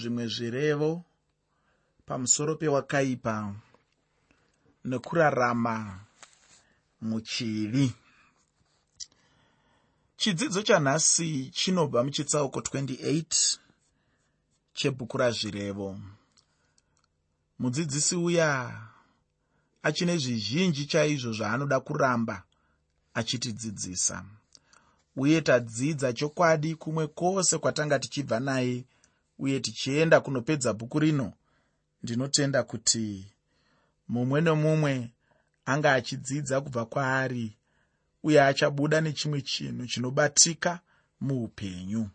zvimwe zvirevo pamusoro pewakaipa nekurarama muchivi. Chidzidzo chanhasi chinobva muchitsauko 28 chebhuku razvirevo. Mudzidzisi uya achine zvizhinji chaizvo zvaanoda kuramba achitidzidzisa. Uye tadzidza chokwadi kumwe kwose kwatanga tichibva naye uye tichienda kunopedza bhuku rino ndinotenda kuti mumwe nomumwe anga achidzidza kubva kwaari uye achabuda nechimwe chinhu chinobatika muupenyu.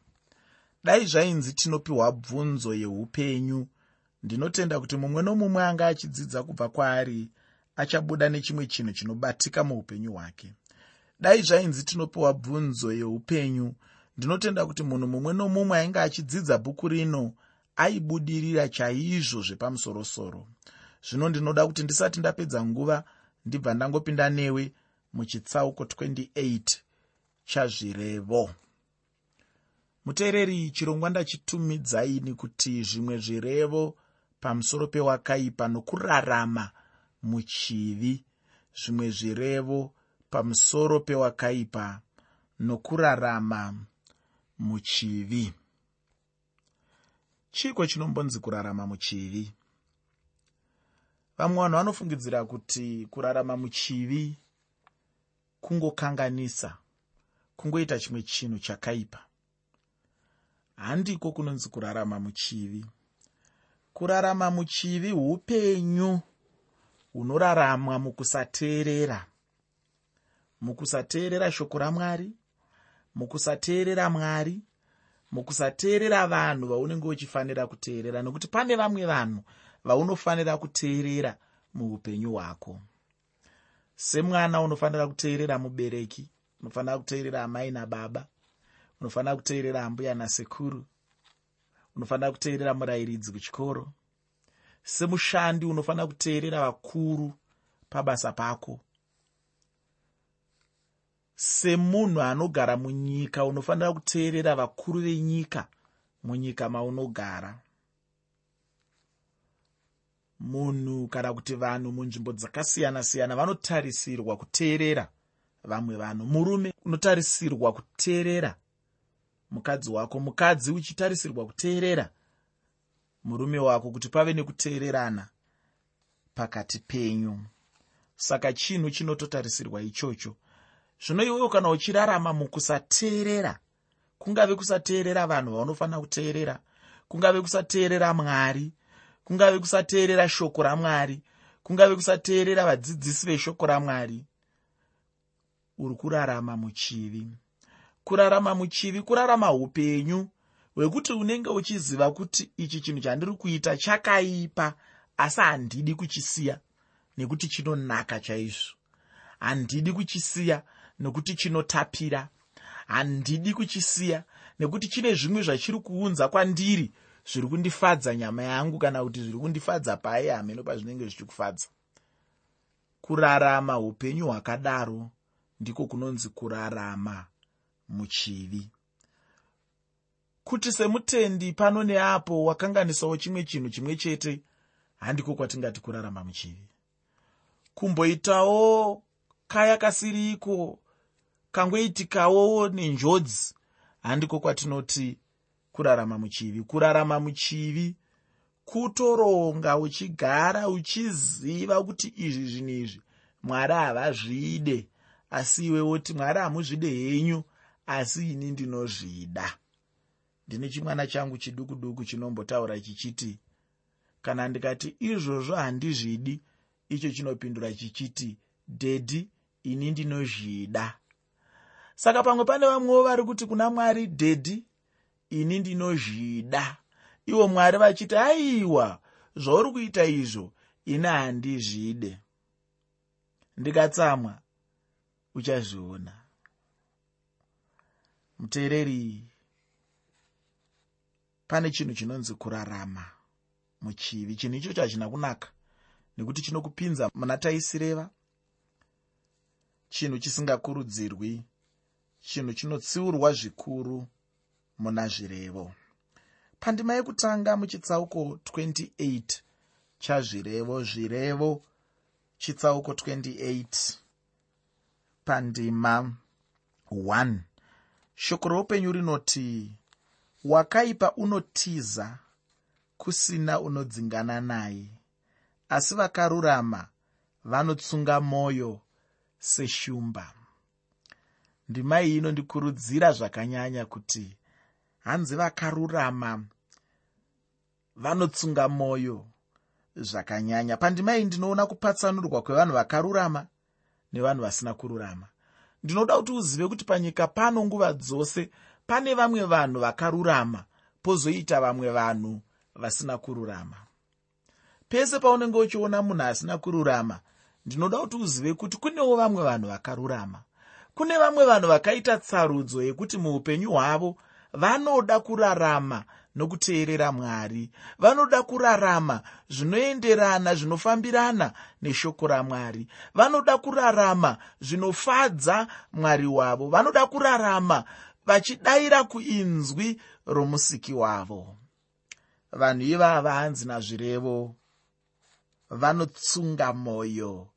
Dai zvainzi tinopiwa bvunzo yeupenyu. Ndinotenda kuti mumwe nomumwe anga achidzidza kubva kwaari achabuda nechimwe chinhu chinobatika muupenyu hwake. Dai zvainzi tinopiwa bvunzo yeupenyu ndinotenda kuti munhu mumwe nomumwe ainge achidzidza bhuku rino aibudirira chaizvo zvepamusorosoro. Zvino ndinoda kuti ndisati ndapedza nguva ndibva ndangopinda newe muchitsauko 28 chazvirevo. Muteereri chirongwa ndachitumidzaini kuti zvimwe zvirevo pamusoro pewakaipa nokurarama muchivi. Zvimwe zvirevo pamusoro pewakaipa nokurarama muchivi. Chiko chinombonzi kurarama muchivi? Vamwe vanhu vanofungidzira kuti kurarama muchivi kungokanganisa kungoita chimwe chinhu chakaipa. Handiko kunonzi kurarama muchivi. Kurarama muchivi upenyu hunoraramwa mukusateerera. Mukusateerera shoko ramwari mukusateerera mwari mukusateerera vanhu vaunenge uchifanira kuteerera nokuti pane vamwe vanhu vaunofanira kuteerera muupenyu hwako. Semwana unofanira kuteerera mubereki unofanira kuteerera amai nababa unofanira kuteerera ambuya nasekuru unofanira kuteerera murayiridzi kuchikoro. Semushandi unofanira kuteerera vakuru pabasa pako semunhu anogara munyika unofanira kuteerera vakuru venyika munyika maunogara. Munhu kana kuti vanhu munzvimbo dzakasiyana-siyana vanotarisirwa kuteerera vamwe vanhu murume unotarisirwa kuteerera mukadzi wako mukadzi uchitarisirwa kuteerera murume wako kuti pave nekuteererana pakati penyu. Saka chinhu chinototarisirwa ichocho zvino iwewo kana uchirarama mukusateerera kungave kusateerera vanhu vaunofanira kuteerera kungave kusateerera mwari kungave kusateerera shoko ramwari kungave kusateerera vadzidzisi veshoko ramwari. Uri kurarama muchivi. Kurarama muchivi kurarama upenyu hwekuti unenge uchiziva kuti ichi chinhu chandiri kuita chakaipa asi handidi kuchisiya nekuti chinonaka chaizvo. Handidi kuchisiya nokuti chinotapira. Handidi kuchisiya nekuti chine zvimwe zvachiri kuunza kwandiri zviri kundifadza nyama yangu kana kuti zviri kundifadza pai hameno pazvinenge zvichikufadza. Kurarama upenyu hwakadaro ndiko kunonzi kurarama muchivi. Kuti semutendi pano neapo wakanganisawo chimwe chinhu chimwe chete handiko kwatingati kurarama muchivi. Kumboitawo kaya kasiriko kangoitikawo nenjodzi handiko kwatinoti kurarama muchivi? Kurarama muchivi kutoronga uchigara uchiziva kuti izvi zvinhu izvi mwari havazvide asi iwe woti mwari hamuzvide henyu asi ini ndinozvida. Ndine chimwana changu chiduku duku chinombotaura chichiti kana ndikati izvozvo handizvidi icho chinopindura chichiti dhedhi ini ndinozvida saka pamwe pane vamwewo vari kuti kuna mwari dhedhi ini ndinozvida. Ivo mwari vachiti aiwa zvauri kuita izvo ini handizvide. Ndikatsamwa uchazviona muteereri pane chinhu chinonzi kurarama muchivi. Chinhu ichocho hachina kunaka nekuti chinokupinza muna taisireva chinhu chisingakurudzirwi chinhu chinotsiurwa zvikuru muna zvirevo. Pandima yekutanga muchitsauko 28 chazvirevo zvirevo chitsauko 28 pandima 1 shoko roupenyu rinoti wakaipa unotiza kusina unodzingana naye. Asi vakarurama vanotsunga mwoyo seshumba ndima iyi inondikurudzira zvakanyanya kuti hanzi vakarurama vanotsunga mwoyo zvakanyanya. Pandima iyi ndinoona kupatsanurwa kwevanhu vakarurama nevanhu vasina kururama. Ndinoda kuti uzive kuti panyika pano nguva dzose pane vamwe vanhu vakarurama pozoita vamwe vanhu vasina kururama. Pese paunenge uchiona munhu asina kururama ndinoda kuti uzive kuti kunewo vamwe vanhu vakarurama kune vamwe vanhu vakaita tsarudzo yekuti muupenyu hwavo vanoda kurarama nokuteerera mwari. Vanoda kurarama zvinoenderana zvinofambirana neshoko ramwari. Vanoda kurarama zvinofadza mwari wavo. Vanoda kurarama vachidayira kuinzwi romusiki wavo. Vanhu ivava hanzi nazvirevo. Vanotsunga mwoyo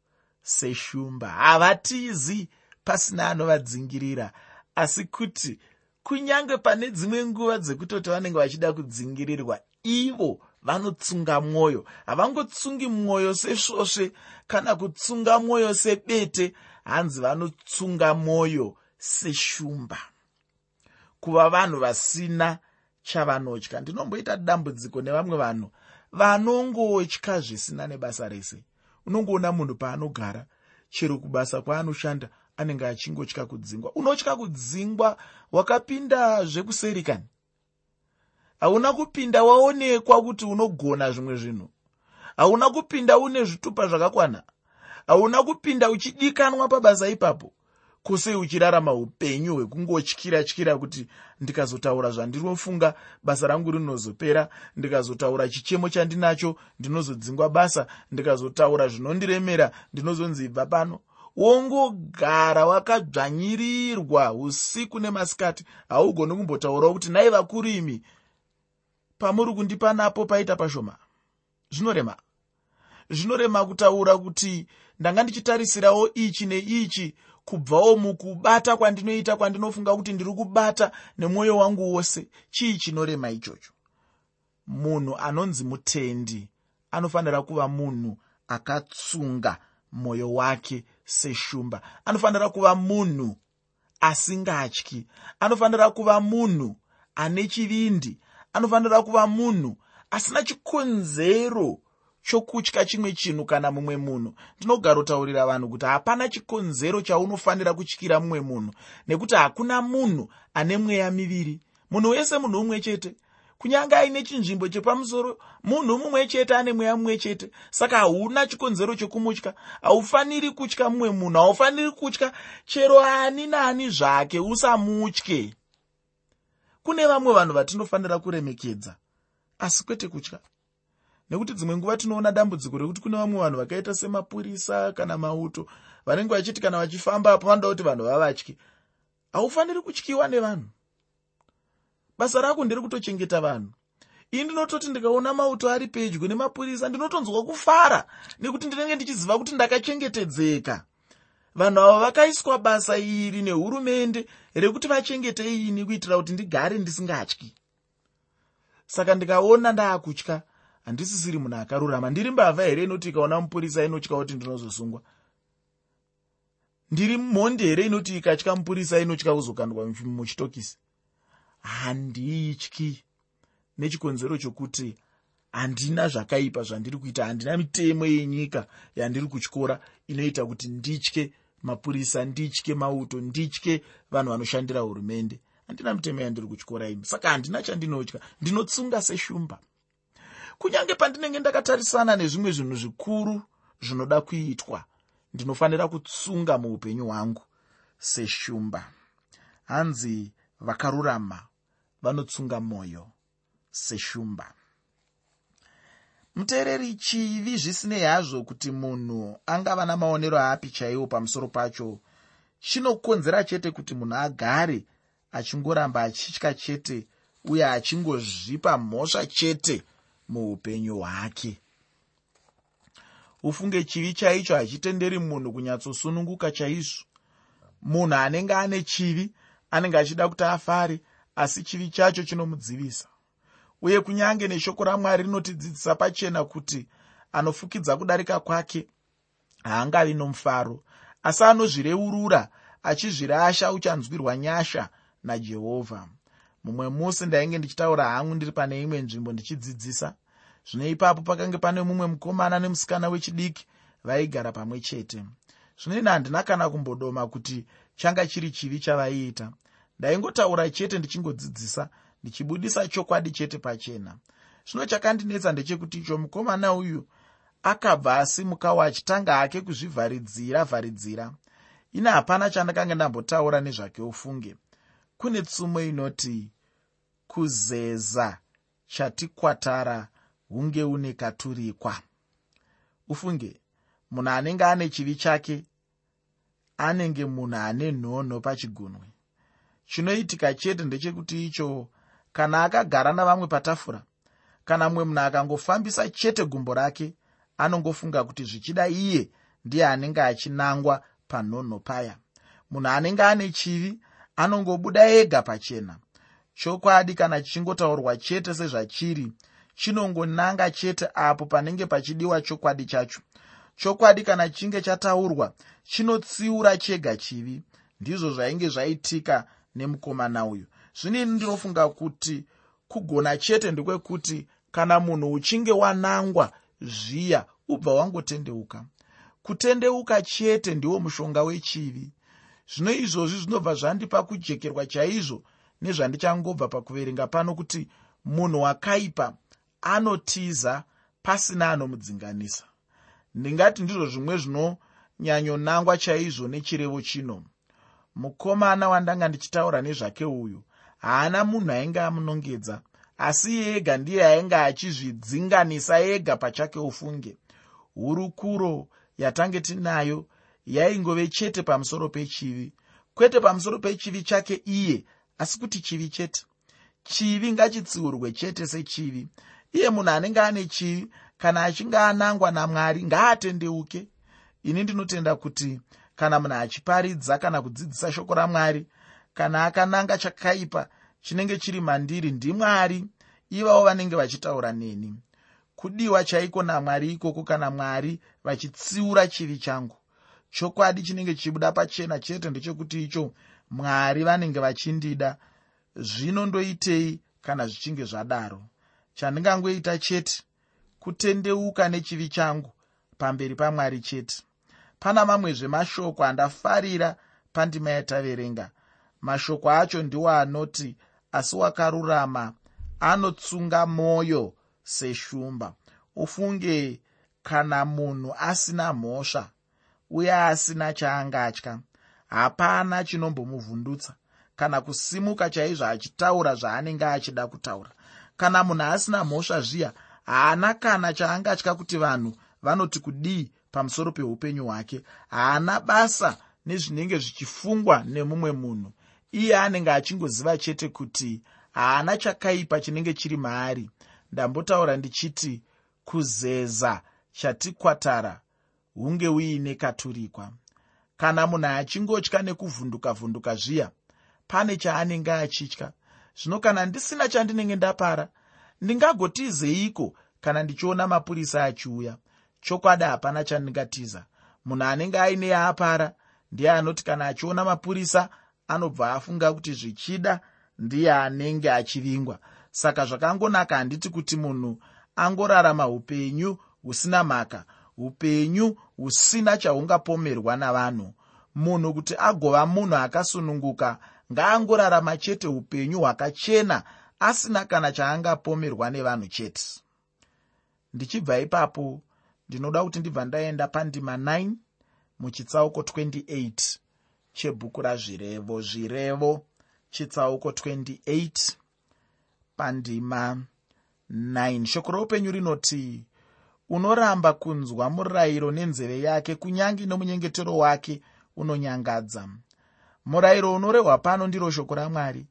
seshumba. Havatizi pasina anovadzingirira. Asi kuti kunyange pane dzimwe nguva dzekutoti vanenge vachida kudzingirirwa ivo vanotsunga mwoyo. Havangotsungi mwoyo sesvosve kana kutsunga mwoyo sebete. Hanzi vanotsunga mwoyo seshumba. Kuva vanhu vasina chavanotya. Ndinomboita dambudziko nevamwe vanhu vanongotya zvisina nebasa rese. Unongoona munhu paanogara chero kubasa kwaanoshanda anenge achingotya kudzingwa. Unotya kudzingwa wakapinda zvekuseri kani? Hauna kupinda waonekwa kuti unogona zvimwe zvinhu. Hauna kupinda une zvitupa zvakakwana. Hauna kupinda uchidikanwa pabasa ipapo. Kwose uchirarama upenyu hwekungotyira tyira kuti ndikazotaura zvandinofunga basa rangu rinozopera ndikazotaura chichemo chandinacho ndinozodzingwa basa ndikazotaura zvinondiremera ndinozonzi ibva pano wongogara wakadzvanyirirwa usiku nemasikati. Haugoni kumbotaurawo kuti nai vakuru imi pamuri kundipa napo paita pashoma. Zvinorema. Zvinorema kutaura kuti ndanga ndichitarisirawo ichi neichi kubvawo mukubata kwandinoita kwandinofunga kuti ndiri kubata nemwoyo wangu wose. Chii chinorema ichocho? Munhu anonzi mutendi anofanira kuva munhu akatsunga mwoyo wake seshumba. Anofanira kuva munhu asingatyi. Anofanira kuva munhu ane chivindi. Anofanira kuva munhu asina chikonzero chokutya chimwe chinhu kana mumwe munhu. Ndinogara kutaurira vanhu kuti hapana chikonzero chaunofanira kutyira mumwe munhu nekuti hakuna munhu ane mweya miviri. Munhu wese munhu umwe chete kunyange aine chinzvimbo chepamusoro munhu mumwe chete ane mweya mumwe chete. Saka hauna chikonzero chekumutya. Haufaniri kutya mumwe munhu haufaniri kutya chero ani naani zvake usamutye. Kune vamwe vanhu vatinofanira kuremekedza asi kwete kutya. Nekuti dzimwe nguva tinoona dambudziko rekuti kune vamwe vanhu vakaita semapurisa kana mauto vanenge vachiti kana vachifamba apo vanoda kuti vanhu vavatye haufaniri kutyiwa nevanhu basa rako ndiri kutochengeta vanhu. Ii ndinototi ndikaona mauto ari pedyo nemapurisa ndinotonzwa kufara nekuti ndinenge ndichiziva kuti ndakachengetedzeka. Vanhu ava vakaiswa basa iri nehurumende rekuti vachengete ini kuitira kuti ndigare ndisingatyi. Saka ndikaona ndaakutya handisisiri munhu akarurama. Ndiri mbavha here inoti ikaona mupurisa inotya kuti ndinozosungwa? Ndiri mhondi here inoti ikatya mupurisa inotya kuzokandwa muchitokisi handityi. Nechikonzero chokuti handina zvakaipa zvandiri kuita handina mitemo yenyika yandiri kutyora inoita kuti nditye mapurisa nditye mauto nditye vanhu vanoshandira hurumende. Handina mitemo yandiri kutyora imi. Saka handina chandinotya. Ndinotsunga seshumba. Kunyange pandinenge ndakatarisana nezvimwe zvinhu zvikuru zvinoda kuitwa ndinofanira kutsunga muupenyu hwangu seshumba. Hanzi vakarurama vanotsunga mwoyo seshumba. Muteereri chivi zvisinei hazvo kuti munhu angava namaonero api chaiwo pamusoro pacho chinokonzera chete kuti munhu agare achingoramba achitya chete uye achingozvipa mhosva chete muupenyu hwake. Ufunge chivi chaicho hachitenderi munhu kunyatsosununguka chaizvo. Munhu anenge ane chivi anenge achida kuti afare asi chivi chacho chinomudzivisa. Uye kunyange neshoko ramwari rinotidzidzisa pachena kuti anofukidza kudarika kwake haangavi nomufaro asi anozvireurura achizvirasha uchanzwirwa nyasha najehovha. Mumwe musi ndainge ndichitaura hangu ndiri pane imwe nzvimbo ndichidzidzisa. Zvino ipapo pakange pane mumwe mukomana nemusikana wechidiki vaigara pamwe chete. Zvino ine handina kana kumbodoma kuti changa chiri chivi chavaiita ndaingotaura chete ndichingodzidzisa ndichibudisa chokwadi chete pachena. Zvino chakandinetsa ndechekuti icho mukomana uyu akabva asimukawo achitanga hake kuzvivharidzira vharidzira. Ine hapana chandakanga ndambotaura nezvake ufunge. Kune tsumo inoti kuzeza chatikwatara hunge une katurikwa. Ufunge munhu anenge ane chivi chake anenge munhu ane nhonho pachigunwe chinoitika chete ndechekuti icho kana akagara navamwe patafura kana mumwe munhu akangofambisa chete gumbo rake anongofunga kuti zvichida iye ndiye anenge achinangwa panhonho paya. Munhu anenge ane chivi anongobuda ega pachena. Chokwadi kana chichingotaurwa chete sezvachiri chinongonanga chete apo panenge pachidiwa chokwadi chacho. Chokwadi kana chinge chataurwa chinotsiura chega chivi. Ndizvo zvainge zvaitika nemukomana uyu. Zvinini ndinofunga kuti kugona chete ndekwekuti kana munhu uchinge wanangwa zviya ubva wangotendeuka. Kutendeuka chete ndiwo mushonga wechivi. Zvino izvozvi zvinobva zvandipa kujekerwa chaizvo nezvandichangobva pakuverenga pano kuti munhu wakaipa anotiza pasina anomudzinganisa ndingati ndizvo zvimwe zvinonyanyonangwa chaizvo nechirevo chino mukomana wandanga ndichitaura nezvake uyu. Haana munhu ainge amunongedza asi ega ndiye ainge achizvidzinganisa ega pachake ufunge. Hurukuro yatange tinayo yaingove chete pamusoro pechivi. Kwete pamusoro pechivi chake iye asi kuti chivi chete. Chivi ngachitsiurwe chete sechivi. Iye munhu anenge ane chivi kana achinge anangwa namwari ngaatendeuke. Ini ndinotenda kuti kana munhu achiparidza kana kudzidzisa shoko ramwari kana akananga chakaipa chinenge chiri mandiri ndimwari. Ivavo vanenge vachitaura neni. Kudiwa chaiko namwari ikoko kana mwari vachitsiura chivi changu? Chokwadi chinenge chichibuda pachena chete ndechekuti icho mwari vanenge vachindida. Zvino ndoitei kana zvichinge zvadaro? Chandingangoita chete kutendeuka nechivi changu pamberi pamwari chete pana mamwezve mashoko andafarira pandima yataverenga. Mashoko acho ndiwo anoti asi wakarurama anotsunga mwoyo seshumba. Ufunge kana munhu asina mhosva uye asina chaangatya hapana chinombomuvhundutsa. Kana kusimuka chaizvo achitaura zvaanenge achida kutaura. Kana munhu asina mhosva zviya haana kana chaangatya kuti vanhu vanoti kudii pamusoro peupenyu hwake haana basa nezvinenge zvichifungwa nemumwe munhu. Iye anenge achingoziva chete kuti haana chakaipa chinenge chiri maari. Ndambotaura ndichiti kuzeza chatikwatara hunge uine katurikwa. Kana munhu achingotya nekuvhunduka vhunduka zviya pane chaanenge achitya. Zvino kana ndisina chandinenge ndapara ndingagotizeiko kana ndichiona mapurisa achiuya chokwadi hapana chandingatiza munhu anenge aine yaapara ndiye anoti kana achiona mapurisa anobva afunga kuti zvichida ndiye anenge achivingwa. Saka zvakangonaka handiti kuti munhu angorarama upenyu husina mhaka upenyu husina chahungapomerwa navanhu. Munhu kuti agova munhu akasununguka ngaangorarama chete upenyu hwakachena asina kana chaangapomerwa nevanhu chete. Ndichibva ipapo ndinoda kuti ndibva ndaenda pandima 9 muchitsauko 28 chebhuku razvirevo. Zvirevo chitsauko 28 pandima 9 shoko roupenyu rinoti unoramba kunzwa murayiro nenzeve yake kunyange nomunyengetero wake unonyangadza. Murayiro unorehwa pano ndiro shoko ramwari.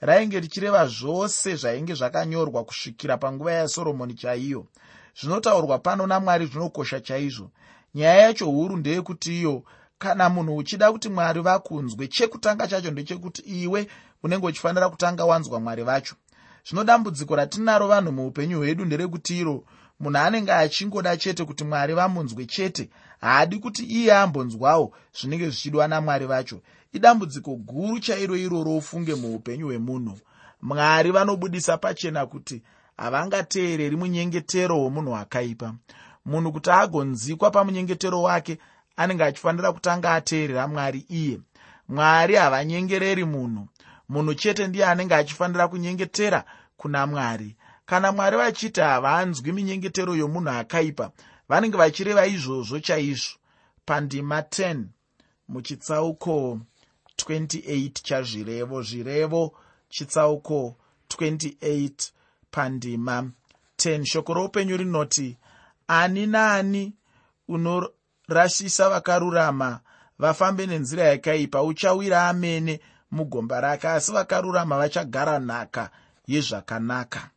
Rainge richireva zvose zvainge zvakanyorwa kusvikira panguva yasoromoni chaiyo zvinotaurwa pano namwari zvinokosha chaizvo. Nyaya yacho huru ndeyekuti iyo kana munhu uchida kuti mwari vakunzwe chekutanga chacho ndechekuti iwe unenge uchifanira kutanga wanzwa mwari vacho. Zvino dambudziko ratinaro vanhu muupenyu hwedu nderekuti iro munhu anenge achingoda chete kuti mwari vamunzwe chete haadi kuti iye ambonzwawo zvinenge zvichidwa namwari vacho. Idambudziko guru chairo iroro ufunge muupenyu hwemunhu. Mwari vanobudisa pachena kuti havangateereri munyengetero womunhu akaipa. Munhu kuti agonzikwa pamunyengetero wake anenge achifanira kutanga ateerera mwari iye. Mwari havanyengereri munhu. Munhu chete ndiye anenge achifanira kunyengetera kuna mwari. Kana mwari vachiti havanzwi minyengetero yomunhu akaipa vanenge vachireva izvozvo chaizvo. Pandima 10 muchitsauko 28 chazvirevo zvirevo chitsauko 28 pandima. 10 shoko roupenyu rinoti ani naani unorasisa vakarurama vafambe nenzira yakaipa uchawira amene mugomba rake asi vakarurama vachagara nhaka yezvakanaka.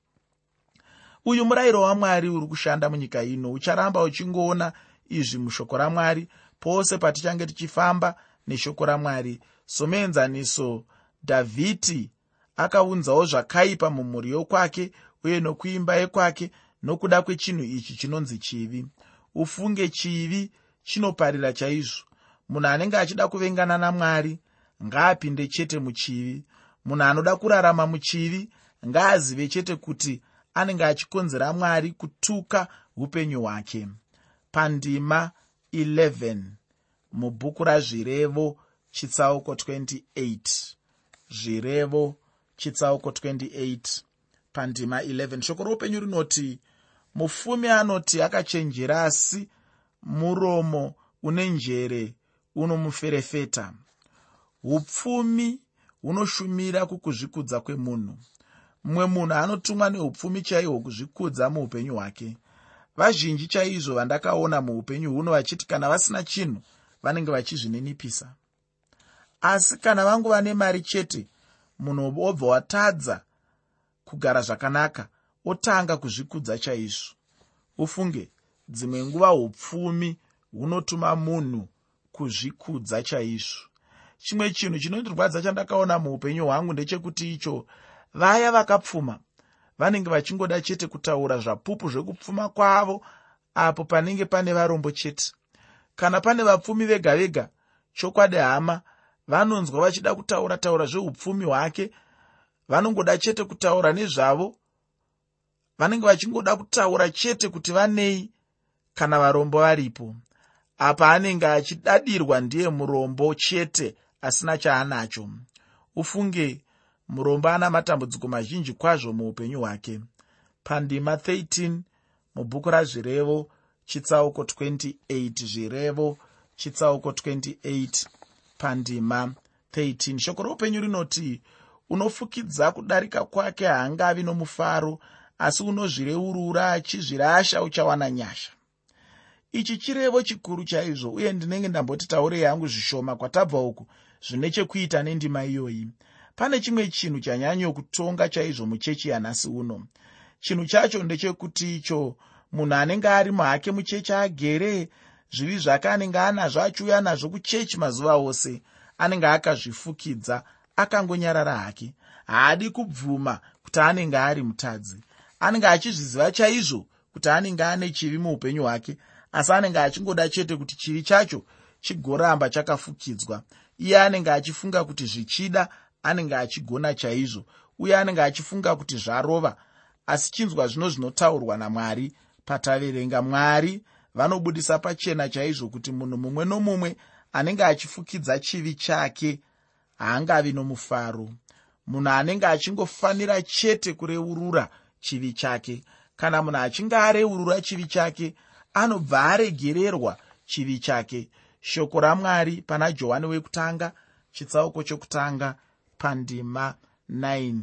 Uyu murayiro wamwari uri kushanda munyika ino. Ucharamba uchingoona izvi mushoko ramwari. Pose patichange tichifamba neshoko ramwari somuenzaniso dhavhidhi akaunzawo zvakaipa mumhuri yokwake uye nokuimba yekwake nokuda kwechinhu ichi chinonzi chivi. Ufunge chivi chinoparira chaizvo. Munhu anenge achida kuvengana namwari ngaapinde chete muchivi? Munhu anoda kurarama muchivi ngaazive chete kuti anenge achikonzera mwari kutuka upenyu hwake. Pandima 11 mubhuku razvirevo chitsauko 28 zvirevo chitsauko 28 pandima 11 shoko roupenyu rinoti mufumi anoti akachenjera asi muromo une njere unomuferefeta upfumi hunoshumira kukuzvikudza kwemunhu. Mumwe munhu anotumwa neupfumi chaihwo kuzvikudza muupenyu hwake. Vazhinji chaizvo vandakaona muupenyu huno vachiti kana vasina chinhu vanenge vachizvininipisa asi kana vanguva nemari chete munhu obva watadza kugara zvakanaka otanga kuzvikudza chaizvo. Ufunge dzimwe nguva upfumi hunotuma munhu kuzvikudza chaizvo. Chimwe chinhu chinondirwadza chandakaona muupenyu hwangu ndechekuti icho vaya vakapfuma vanenge vachingoda chete kutaura zvapupu zvekupfuma kwavo apo panenge pane varombo chete. Kana pane vapfumi vega vega chokwadi hama vanonzwa vachida kutaura taura zveupfumi hwake vanongoda chete kutaura nezvavo vanenge vachingoda kutaura chete kuti vanei kana varombo varipo. Apa anenge achidadirwa ndiye murombo chete asina chaanacho. Ufunge murombo ana matambudziko mazhinji kwazvo muupenyu hwake. Pandima 13 mubhuku razvirevo chitsauko 28 zvirevo chitsauko 28 pandima. 13 shoko roupenyu rinoti unofukidza kudarika kwake haangavi nomufaro asi unozvireurura achizvirasha uchawana nyasha. Ichi chirevo chikuru chaizvo uye ndinenge ndamboti taurei hangu zvishoma kwatabva uku zvine chekuita nendima iyoyi. Pane chimwe chinhu chanyanyokutonga chaizvo muchechi yanhasi uno. Chinhu chacho ndechekuti icho munhu anenge ari muhake muchechi agere zvivi zvake anenge anazvo achiuya nazvo kuchechi mazuva ose anenge akazvifukidza akangonyarara hake. Haadi kubvuma kuti anenge ari mutadzi. Anenge achizviziva chaizvo kuti anenge ane chivi muupenyu hwake asi anenge achingoda chete kuti chivi chacho chigoramba chakafukidzwa. Iye anenge achifunga kuti zvichida anenge achigona chaizvo uye anenge achifunga kuti zvarova asi chinzwa zvino zvinotaurwa namwari pataverenga mwari vanobudisa pachena chaizvo kuti munhu mumwe nomumwe anenge achifukidza chivi chake haangavi nomufaro. Munhu anenge achingofanira chete kureurura chivi chake. Kana munhu achinge areurura chivi chake anobva aregererwa chivi chake. Shoko ramwari pana johani wekutanga chitsauko chokutanga pandima 9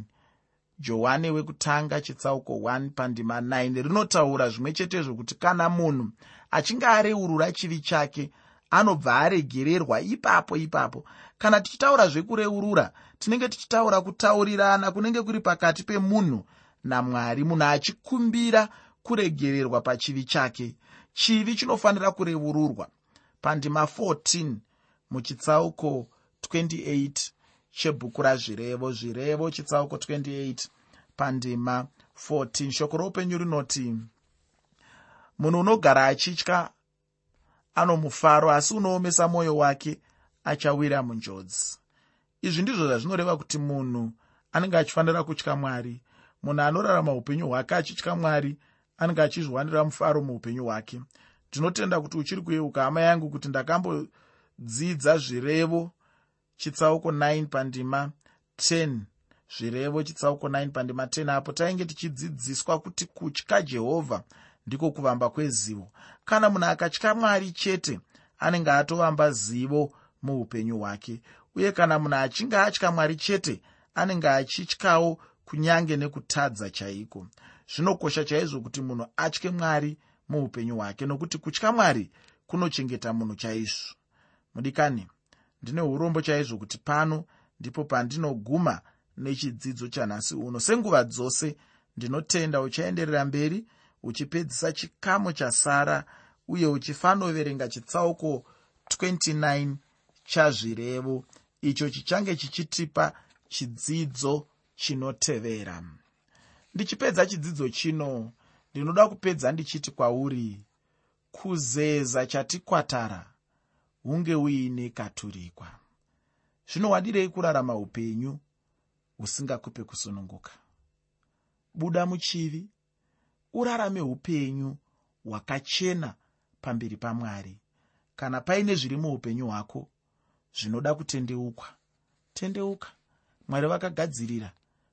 johani wekutanga chitsauko 1 pandima 9 rinotaura zvimwe chetezvo kuti kana munhu achinge areurura chivi chake anobva aregererwa ipapo ipapo. Kana tichitaura zvekureurura tinenge tichitaura kutaurirana kunenge kuri pakati pemunhu namwari. Munhu achikumbira kuregererwa pachivi chake. Chivi chinofanira kureururwa pandima 14 muchitsauko 28 chebhuku razvirevo. Zvirevo chitsauko 28 pandima 14 shoko roupenyu rinoti munhu unogara achitya ano mufaro asi unoomesa mwoyo wake achawira munjodzi. Izvi ndizvo zvazvinoreva kuti munhu anenge achifanira kutya mwari munhu anorarama upenyu hwake achitya mwari anenge achizviwanira mufaro muupenyu hwake. Ndinotenda kuti uchiri kuyeuka hama yangu kuti ndakambodzidza zvirevo chitsauko 9 pandima 10 zvirevo chitsauko 9 pandima 10 apo tainge tichidzidziswa kuti kutya jehovha ndiko kuvamba kwezivo. Kana munhu akatya mwari chete anenge atovamba zivo muupenyu hwake. Uye kana munhu achinge atya mwari chete anenge achityawo kunyange nekutadza chaiko. Zvinokosha chaizvo kuti munhu atye mwari muupenyu hwake nokuti kutya mwari kunochengeta munhu chaizvo. Mudikani ndine urombo chaizvo kuti pano ndipo pandinoguma nechidzidzo chanhasi uno. Senguva dzose ndinotenda uchaenderera mberi uchipedzisa chikamu chasara uye uchifanoverenga chitsauko 29 chazvirevo. Icho chichange chichitipa chidzidzo chinotevera. Ndichipedza chidzidzo chino. Ndinoda kupedza ndichiti kwauri kuzeza chatikwatara hunge uine katurikwa. Zvino wadirei kurarama upenyu husingakupe kusununguka. Buda muchivi urarame upenyu hwakachena pamberi pamwari. Kana paine zviri muupenyu hwako zvinoda kutendeukwa tendeuka. Mwari vakagadzirira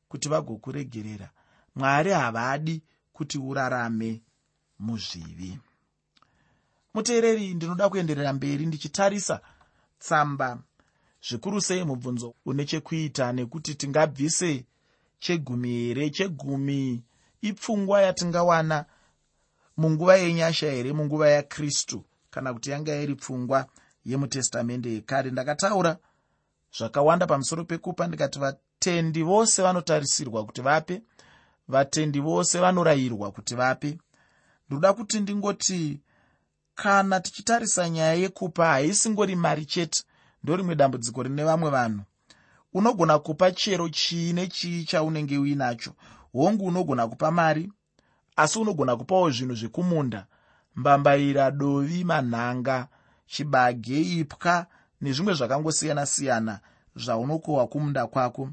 kuti vagokuregerera. Mwari havadi kuti urarame muzvivi. Muteereri ndinoda kuenderera mberi ndichitarisa tsamba zvikuru sei mubvunzo une chekuita nekuti tingabvise chegumi here chegumi ipfungwa yatingawana munguva yenyasha here munguva yakristu kana kuti yanga iri pfungwa yemutestamende yekare. Ndakataura zvakawanda pamusoro pekupa ndikati vatendi vose vanotarisirwa kuti vape vatendi vose vanorayirwa kuti vape. Ndoda kuti ndingoti kana tichitarisa nyaya yekupa haisingori mari chete ndorimwe dambudziko rine vamwe vanhu. Unogona kupa chero chii nechii chaunenge uinacho hongu unogona kupa mari asi unogona kupawo zvinhu zvekumunda mbambaira dovi manhanga chibage ipwa nezvimwe zvakangosiyana-siyana zvaunokohwa kumunda kwako.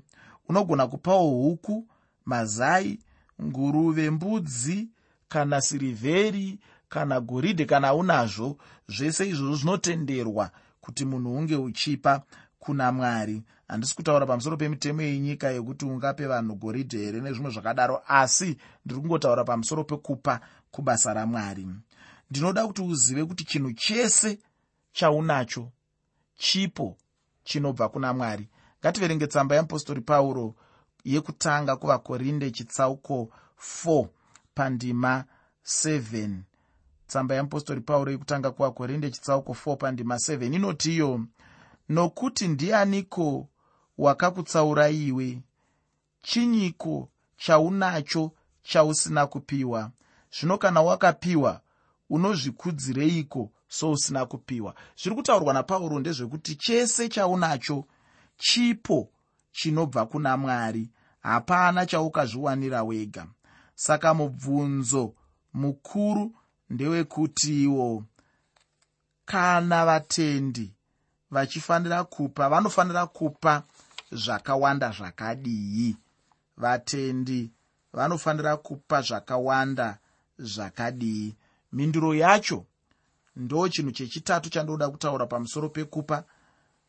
Unogona kupawo huku mazai nguruve mbudzi kana sirivheri kana goridhe kana unazvo. Zvese izvozvo zvinotenderwa kuti munhu unge uchipa kuna mwari handisi kutaura pamusoro pemitemo yenyika yekuti ungape vanhu goridhe here nezvimwe zvakadaro asi ndiri kungotaura pamusoro pekupa kubasa ramwari. Ndinoda kuti uzive kuti chinhu chese chaunacho chipo chinobva kuna mwari. Ngativerenge tsamba yeapostori pauro yekutanga kuvakorinde chitsauko 4 pandima 7 tsamba yeapostori pauro yekutanga kuvakorinde chitsauko 4 pandima 7 inoti iyo nokuti ndianiko wakakutsaura iwe. Chinyiko chaunacho chausina kupiwa? Zvino kana wakapiwa unozvikudzireiko sousina kupiwa? Zviri kutaurwa napauro ndezvekuti chese chaunacho chipo chinobva kuna mwari. Hapana chaukazviwanira wega. Saka mubvunzo mukuru ndewekutiwo. Kana vatendi vachifanira kupa vanofanira kupa zvakawanda zvakadii. Vatendi vanofanira kupa zvakawanda zvakadii. Mhinduro yacho ndo chinhu chechitatu chandoda kutaura pamusoro pekupa.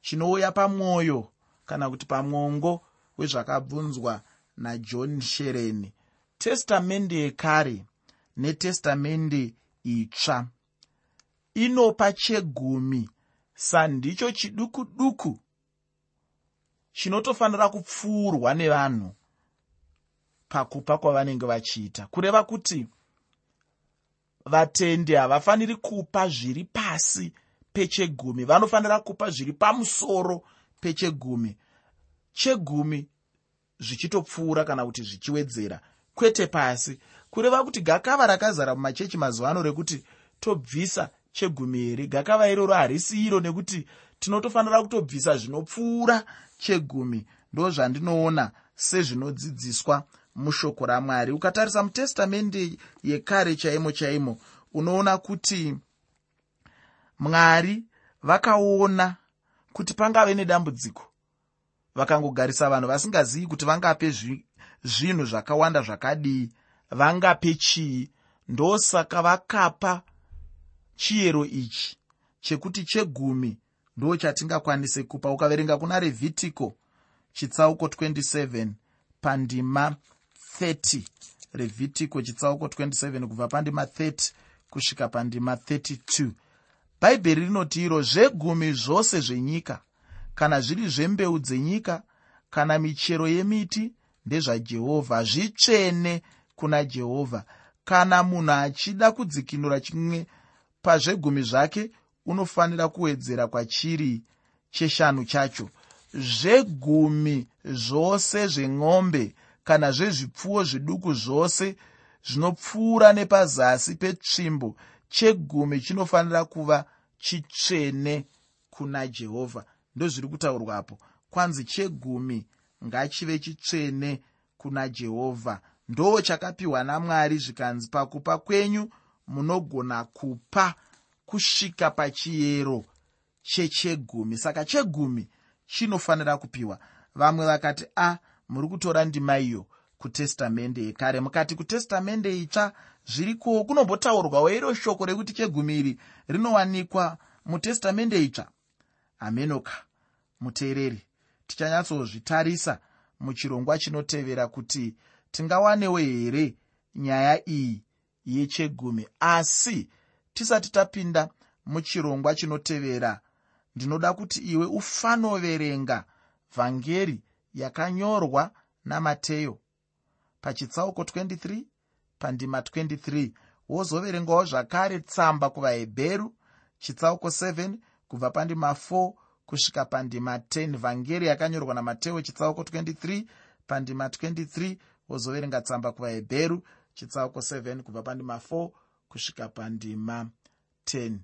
Chinouya pamwoyo kana kuti pamwongo wezvakabvunzwa najohn shereni testamende yekare netestamende itsva. Inopa chegumi sandicho chiduku duku chinotofanira kupfuurwa nevanhu pakupa kwavanenge vachiita. Kureva kuti vatendi havafaniri kupa zviri pasi pechegumi vanofanira kupa zviri pamusoro pechegumi chegumi zvichitopfuura kana kuti zvichiwedzera kwete pasi. Kureva kuti gakava rakazara mumachechi mazuva ano rekuti tobvisa chegumi here gakava iroro harisi iro nekuti tinotofanira kutobvisa zvinopfuura chegumi. Ndo zvandinoona sezvinodzidziswa mushoko ramwari. Ukatarisa mutestamende yekare chaimo chaimo unoona kuti mwari vakaona kuti pangave nedambudziko. Vakangogarisa vanhu vasingazivi kuti vangape zvinhu zvakawanda zvakadii. Vangape chii? Ndosaka vakapa chiyero ichi chekuti chegumi ndo chatingakwanise kupa. Ukaverenga kuna revhitiko chitsauko 27 pandima 30 revhitiko chitsauko 27 kubva pandima 30 kusvika pandima 32 bhaibheri rinoti iro zvegumi zvose zvenyika kana zviri zvembeu dzenyika kana michero yemiti ndezvajehovha zvitsvene kuna jehovha. Kana munhu achida kudzikinura chimwe pazvegumi zvake unofanira kuwedzera kwachiri cheshanu chacho. Zvegumi zvose zvemombe kana zvezvipfuwo zviduku zvose zvinopfuura nepazasi petsvimbo chegumi chinofanira kuva chitsvene kuna jehovha. Ndozviri kutaurwapo kwanzi chegumi ngachive chitsvene kuna jehovha. Ndo chakapiwa namwari zvikanzi pakupa kwenyu munogona kupa kusvika pachiyero chechegumi. Saka chegumi chinofanira kupiwa. Vamwe vakati a muri kutora ndima iyo kutestamende yekare. Mukati kutestamende itsva zviriko kunombotaurwawo iro shoko rekuti chegumi iri rinowanikwa mutestamende itsva. Hamenoka muteereri tichanyatsozvitarisa muchirongwa chinotevera kuti tingawanewo here nyaya iyi yechegumi. Asi tisati tapinda muchirongwa chinotevera ndinoda kuti iwe ufanoverenga vhangeri yakanyorwa namateyo. Pachitsauko 23 pandima 23 wozoverengawo zvakare tsamba kuvahebheru chitsauko 7 kubva pandima 4 kusvika pandima 10 vhangeri yakanyorwa namateo chitsauko 23 pandima 23 wozoverenga tsamba kuvahebheru chitsauko 7 kubva pandima 4 kusvika pandima 10